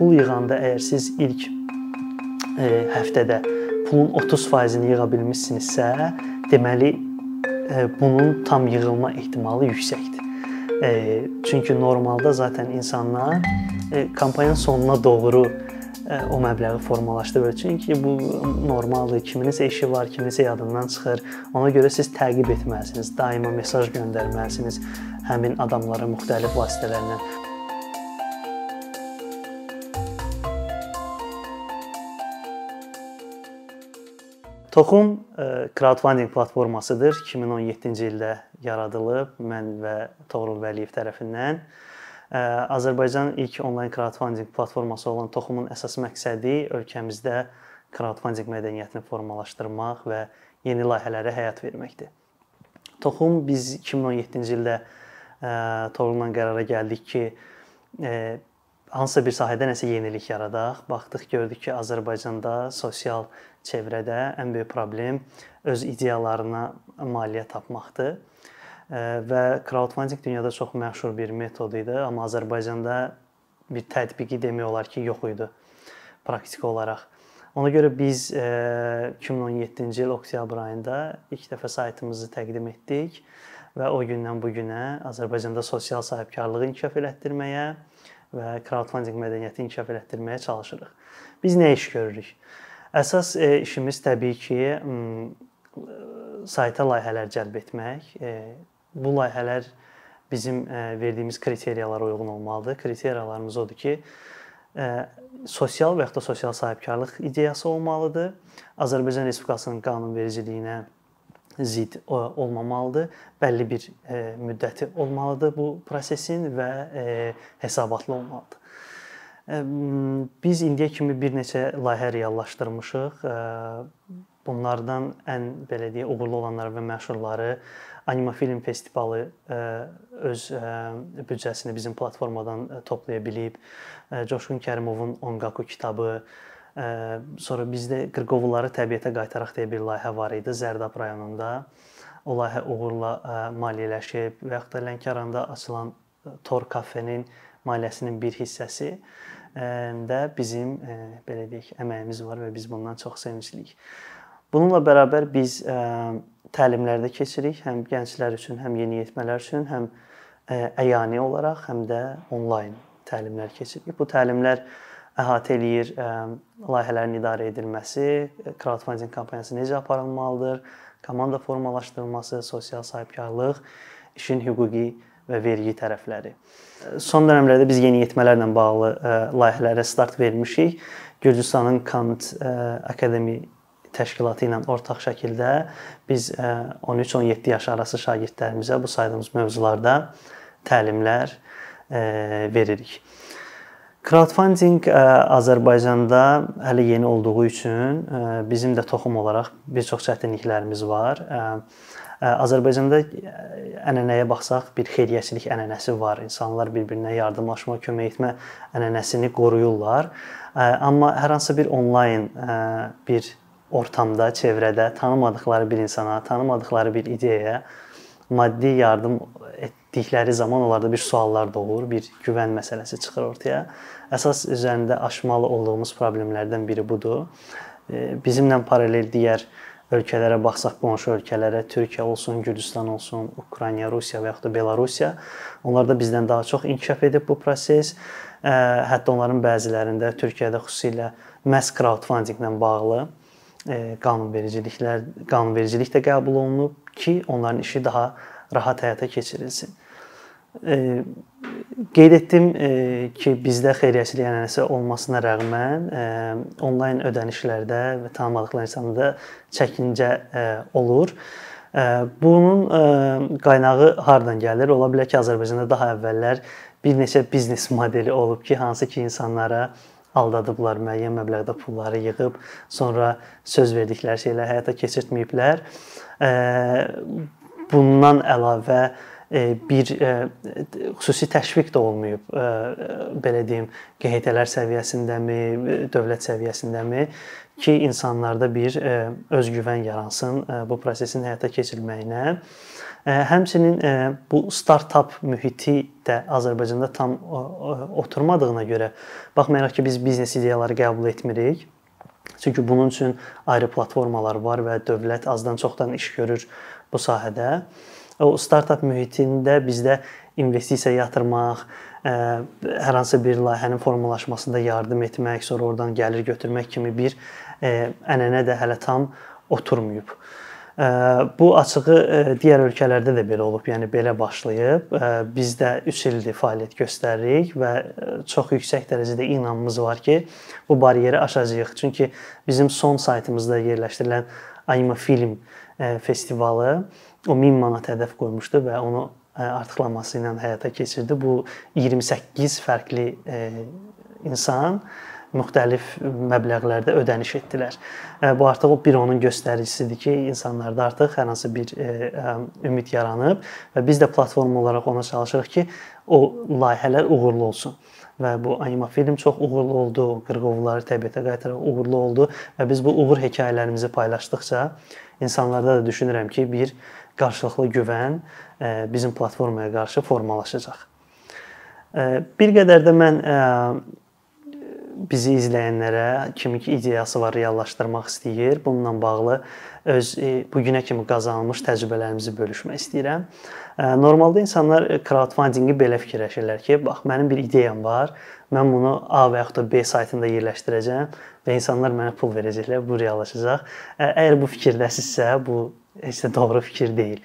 pul yığanda əgər siz ilk e, həftədə pulun 30%-ni yığa bilmisinizsə, deməli e, bunun tam yığılma ehtimalı yüksəkdir. E, çünki normalda zaten insanlar e, kampaniyanın sonuna doğru o məbləği formalaşdırır. Çünki bu normaldır. Kiminsə işi var, kiminsə yadından çıxır. Ona görə siz təqib etməlisiniz. Daima mesaj göndərməlisiniz həmin adamlara müxtəlif vasitələrlə. Toxum crowdfunding platformasıdır. 2017-ci ildə yaradılıb mən və Toğrul Vəliyev tərəfindən. Azərbaycanın ilk onlayn crowdfunding platforması olan Toxumun əsas məqsədi ölkəmizdə crowdfunding mədəniyyətini formalaşdırmaq və yeni layihələrə həyat verməkdir. Toxum biz 2017-ci ildə Toğrulla qərara gəldik ki, hansısa bir sahədə nəsə yenilik yaradaq. Baxdıq, gördük ki, Azərbaycanda sosial çevrədə ən böyük problem öz ideyalarına maliyyə tapmaqdır və crowdfunding dünyada çox məşhur bir metod idi, amma Azərbaycanda bir tətbiqi demək olar ki, yox idi praktiki olaraq. Ona görə biz 2017-ci il oktyabr ayında ilk dəfə saytımızı təqdim etdik və o gündən bu günə Azərbaycanda sosial sahibkarlığı inkişaf elətdirməyə və crowdfunding mədəniyyəti inkişaf elətdirməyə çalışırıq. Biz nə iş görürük? Əsas işimiz təbii ki, sayta layihələr cəlb etmək, bu layihələr bizim e, verdiyimiz kriteriyalara uyğun olmalıdır. Kriteriyalarımız odur ki, e, sosial və ya da sosial sahibkarlıq ideyası olmalıdır. Azərbaycan Respublikasının qanunvericiliyinə zidd olmamalıdır. Bəlli bir e, müddəti olmalıdır bu prosesin və hesabatlı olmalıdır. Biz indiyə kimi bir neçə layihə reallaşdırmışıq. Bunlardan ən belə deyə uğurlu olanları və məşhurları Anima Film Festivalı e, öz e, büdcəsini bizim platformadan e, toplaya bilib. Coşqun Kərimovun Onqaku kitabı, sonra bizdə Qırqovulları təbiətə qaytaraq deyə bir layihə var idi Zərdab rayonunda. O layihə uğurla maliyyələşib və da Lənkəranda açılan Tor kafenin maliyyəsinin bir hissəsi də bizim belə deyək əməyimiz var və biz bundan çox sevincliyik. Bununla bərabər biz təlimlərdə keçirik, həm gənclər üçün, həm yeniyetmələr üçün, həm əyani olaraq, həm də onlayn təlimlər keçiririk. Bu təlimlər əhatə eləyir layihələrin idarə edilməsi, crowdfunding kampaniyası necə aparılmalıdır, komanda formalaşdırılması, sosial sahibkarlıq, işin hüquqi və vergi tərəfləri. Son dövrlərdə biz yeniyetmələrlə bağlı layihələrə start vermişik. Gürcüstanın Kant Akademi təşkilatı ilə ortaq şəkildə biz 13-17 e, yaş arası şagirdlərimizə bu saydığımız mövzularda təlimlər veririk. Crowdfunding e, Azərbaycanda hələ yeni olduğu üçün bizim də toxum olaraq bir çox çətinliklərimiz var. Azərbaycanda ənənəyə baxsaq bir xeyriyyəçilik ənənəsi var. İnsanlar bir-birinə yardımlaşma, kömək etmə ənənəsini qoruyurlar. Amma hər hansı bir onlayn bir ortamda, çevrədə tanımadıkları bir insana, tanımadıkları bir ideyaya maddi yardım etdikləri zaman onlarda bir suallar doğur, bir güvən məsələsi çıxır ortaya. Əsas üzərində aşmalı olduğumuz problemlərdən biri budur. Bizimlə paralel digər ölkələrə baxsaq, qonşu ölkələrə, Türkiyə olsun, Gürcüstan olsun, Ukrayna, Rusiya və yaxud da Belarusiya, onlar da bizdən daha çox inkişaf edib bu proses. Hətta onların bəzilərində Türkiyədə xüsusilə məhz crowdfundinglə bağlı E, qanunvericiliklər, qanunvericilik də qəbul olunub ki, onların işi daha rahat həyata keçirilsin. E, qeyd etdim e, ki, bizdə xeyriyyəçilik ənənəsi olmasına rəğmən onlayn ödənişlərdə və tanımadıqları insanda çəkincə olur. Bunun qaynağı hardan gəlir? Ola bilər ki, Azərbaycanda daha əvvəllər bir neçə biznes modeli olub ki, hansı ki insanlara aldadıblar, müəyyən məbləğdə pulları yığıb, sonra söz verdikləri şeyləri həyata keçirtməyiblər. Bundan əlavə bir xüsusi təşviq də olmayıb. Belə deyim, QHT-lər səviyyəsindəmi, dövlət səviyyəsindəmi ki, insanlarda bir özgüvən yaransın bu prosesin həyata keçirilməyinə. Həmçinin bu startap mühiti də Azərbaycanda tam oturmadığına görə baxmayaraq ki, biz biznes ideyaları qəbul etmirik. Çünki bunun üçün ayrı platformalar var və dövlət azdan çoxdan iş görür bu sahədə. O startap mühitində bizdə investisiya yatırmaq, hər hansı bir layihənin formalaşmasında yardım etmək, sonra oradan gəlir götürmək kimi bir ənənə də hələ tam oturmayıb. Bu açığı digər ölkələrdə də belə olub, yəni belə başlayıb. Biz də 3 ildir fəaliyyət göstəririk və çox yüksək dərəcədə inamımız var ki, bu baryeri aşacağıq. Çünki bizim son saytımızda yerləşdirilən Ayma Film festivalı o 1000 manat hədəf qoymuşdu və onu artıqlaması ilə həyata keçirdi. Bu 28 fərqli insan müxtəlif məbləğlərdə ödəniş etdilər. Bu artıq bir onun göstəricisidir ki, insanlarda artıq hər hansı bir ümid yaranıb və biz də platform olaraq ona çalışırıq ki, o layihələr uğurlu olsun və bu anima film çox uğurlu oldu, qırğovulları təbiətə qaytaraq uğurlu oldu və biz bu uğur hekayələrimizi paylaşdıqca insanlarda da düşünürəm ki, bir qarşılıqlı güvən bizim platformaya qarşı formalaşacaq. Bir qədər də mən bizi izləyənlərə kimi ki ideyası var, reallaşdırmaq istəyir. Bununla bağlı öz e, bu günə kimi qazanılmış təcrübələrimizi bölüşmək istəyirəm. E, normalda insanlar crowdfundingi belə fikirləşirlər ki, bax mənim bir ideyam var. Mən bunu A və yaxud da B saytında yerləşdirəcəm və insanlar mənə pul verəcəklər, bu reallaşacaq. Əgər bu fikirdəsinizsə, bu heç də doğru fikir deyil.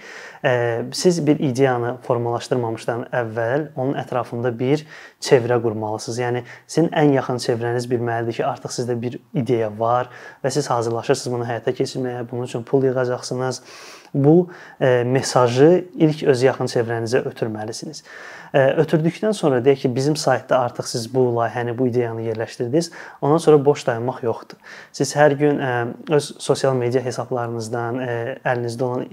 Siz bir ideyanı formalaşdırmamışdan əvvəl onun ətrafında bir çevrə qurmalısınız. Yəni sizin ən yaxın çevrəniz bilməlidir ki, artıq sizdə bir ideya var və siz hazırlaşırsınız bunu həyata keçirməyə, bunun üçün pul yığacaqsınız. Bu mesajı ilk öz yaxın çevrənizə ötürməlisiniz ötürdükdən sonra deyək ki, bizim saytda artıq siz bu layihəni, bu ideyanı yerləşdirdiniz. Ondan sonra boş dayanmaq yoxdur. Siz hər gün öz sosial media hesablarınızdan, əlinizdə olan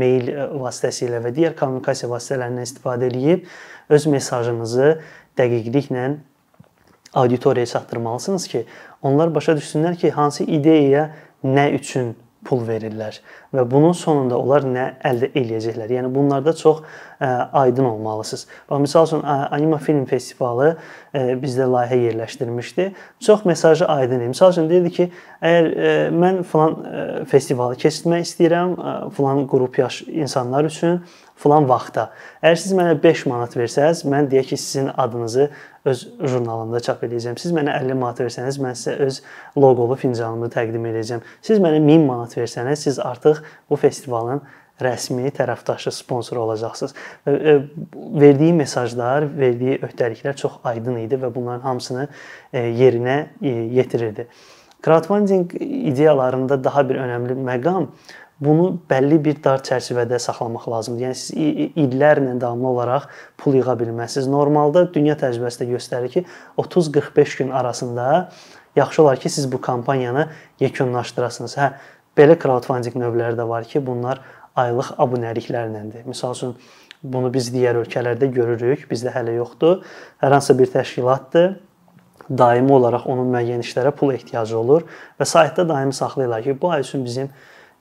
mail vasitəsilə və digər kommunikasiya vasitələrindən istifadə edib öz mesajınızı dəqiqliklə auditoriyaya çatdırmalısınız ki, onlar başa düşsünlər ki, hansı ideyaya nə üçün pul verirlər və bunun sonunda onlar nə əldə eləyəcəklər. Yəni bunlarda çox ə, aydın olmalısınız. Bax məsəl üçün Anima Film Festivalı ə, bizdə layihə yerləşdirmişdi. Çox mesajı aydın idi. Məsəl üçün deyirdi ki, əgər ə, mən falan ə, festivalı keçirmək istəyirəm, ə, falan qrup yaş insanlar üçün falan vaxtda. Əgər siz mənə 5 manat versəz, mən deyək ki, sizin adınızı öz jurnalımda çap edəcəm. Siz mənə 50 manat versəniz, mən sizə öz loqolu fincanımı təqdim edəcəm. Siz mənə 1000 manat versəniz, siz artıq bu festivalın rəsmi tərəfdaşı, sponsoru olacaqsınız. Verdiyi mesajlar, verdiyi öhdəliklər çox aydın idi və bunların hamısını yerinə yetirirdi. Crowdfunding ideyalarında daha bir önəmli məqam bunu bəlli bir dar çərçivədə saxlamaq lazımdır. Yəni siz illərlə davamlı olaraq pul yığa bilməzsiniz. Normalda dünya təcrübəsi də göstərir ki, 30-45 gün arasında yaxşı olar ki, siz bu kampaniyanı yekunlaşdırasınız. Hə, belə crowdfunding növləri də var ki, bunlar aylıq abunəliklərləndir. Məsəl üçün bunu biz digər ölkələrdə görürük, bizdə hələ yoxdur. Hər hansı bir təşkilatdır daimi olaraq onun müəyyən işlərə pul ehtiyacı olur və saytda daimi saxlayırlar ki, bu ay üçün bizim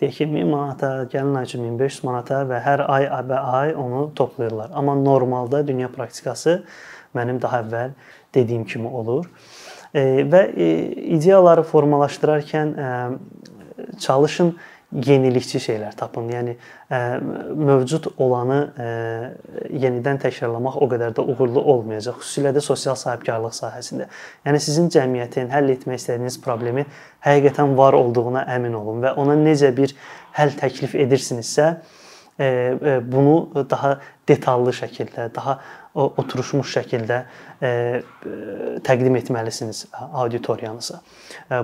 deyək ki, 1000 manata, gəlin ay üçün 1500 manata və hər ay və ay onu toplayırlar. Amma normalda dünya praktikası mənim daha əvvəl dediyim kimi olur. E, və e, ideyaları formalaşdırarkən e, çalışın yenilikçi şeylər tapın. Yəni ə, mövcud olanı ə, yenidən təkrarlamaq o qədər də uğurlu olmayacaq. Xüsusilə də sosial sahibkarlıq sahəsində. Yəni sizin cəmiyyətin həll etmək istədiyiniz problemi həqiqətən var olduğuna əmin olun və ona necə bir həll təklif edirsinizsə, bunu daha detallı şəkildə, daha oturuşmuş şəkildə təqdim etməlisiniz auditoriyanıza.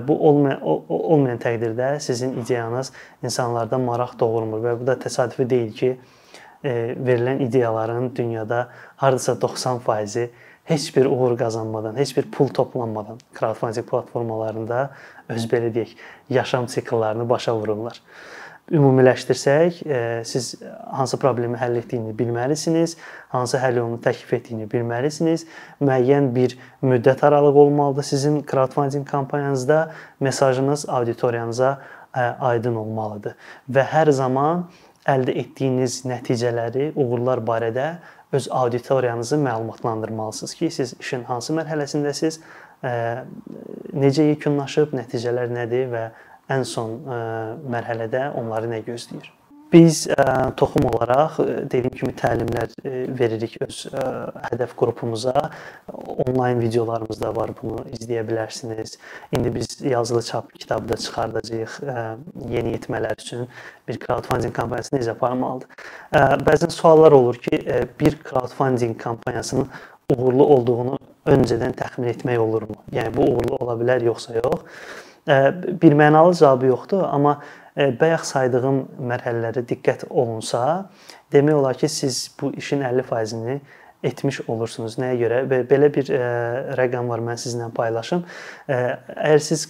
Bu olmayan olmayan təqdirdə sizin ideyanız insanlarda maraq doğurmur və bu da təsadüfi deyil ki, verilən ideyaların dünyada hardasa 90%-i heç bir uğur qazanmadan, heç bir pul toplanmadan crowdfunding platformalarında öz belə deyək, yaşam sikllarını başa vururlar. Ümumiləşdirsək, siz hansı problemi həll etdiyini bilməlisiniz, hansı həll yolunu təklif etdiyini bilməlisiniz. Müəyyən bir müddət aralığı olmalıdır sizin crowdfunding kampanyanızda, mesajınız auditoriyanıza aydın olmalıdır və hər zaman əldə etdiyiniz nəticələri, uğurlar barədə öz auditoriyanızı məlumatlandırmalısınız ki, siz işin hansı mərhələsindəsiz, necə yekunlaşıb, nəticələr nədir və ən son mərhələdə onları nə gözləyir. Biz ə, toxum olaraq dediyim kimi təlimlər veririk öz ə, hədəf qrupumuza. Onlayn videolarımız da var, bunu izləyə bilərsiniz. İndi biz yazılı çap kitabı da çıxardacağıq ə, yeni yetmələr üçün bir crowdfunding kampaniyası necə aparılmalıdır. Ə, bəzən suallar olur ki, ə, bir crowdfunding kampaniyasının uğurlu olduğunu öncədən təxmin etmək olurmu? Yəni bu uğurlu ola bilər yoxsa yox? Bir mənalı cavabı yoxdur, amma bayaq saydığım mərhələlərə diqqət olunsa, demək olar ki, siz bu işin 50%-ni etmiş olursunuz. Nəyə görə? Belə bir rəqəm var, mən sizinlə paylaşım. Əgər siz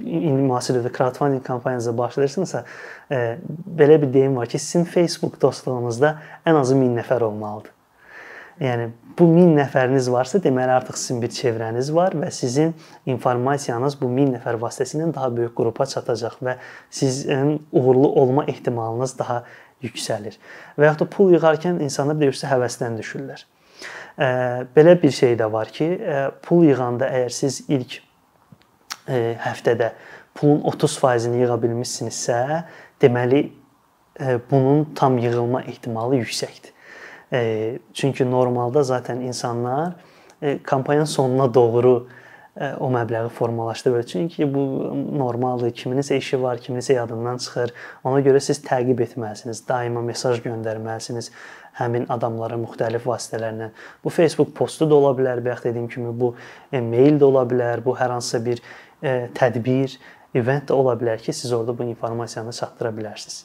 indi müasir dövrdə crowdfunding kampaniyasına başlayırsınızsa, belə bir deyim var ki, sizin Facebook dostluğunuzda ən azı 1000 nəfər olmalıdır. Yəni bu 1000 nəfəriniz varsa, deməli artıq sizin bir çevrəniz var və sizin informasiyanız bu 1000 nəfər vasitəsilə daha böyük qrupa çatacaq və sizin uğurlu olma ehtimalınız daha yüksəlir. Və yaxud da pul yığarkən insanlar deyirsə həvəsdən düşürlər. Belə bir şey də var ki, pul yığanda əgər siz ilk həftədə pulun 30%-ni yığa bilmisinizsə, deməli bunun tam yığılma ehtimalı yüksəkdir. Çünki normalda zaten insanlar kampanyanın sonuna doğru o məbləği formalaşdırır. Çünki bu normaldır. Kiminsə işi var, kiminsə yadından çıxır. Ona görə siz təqib etməlisiniz. Daima mesaj göndərməlisiniz həmin adamlara müxtəlif vasitələrlə. Bu Facebook postu da ola bilər, bayaq dediyim kimi bu mail də ola bilər, bu hər hansısa bir tədbir, event də ola bilər ki, siz orada bu informasiyanı çatdıra bilərsiniz.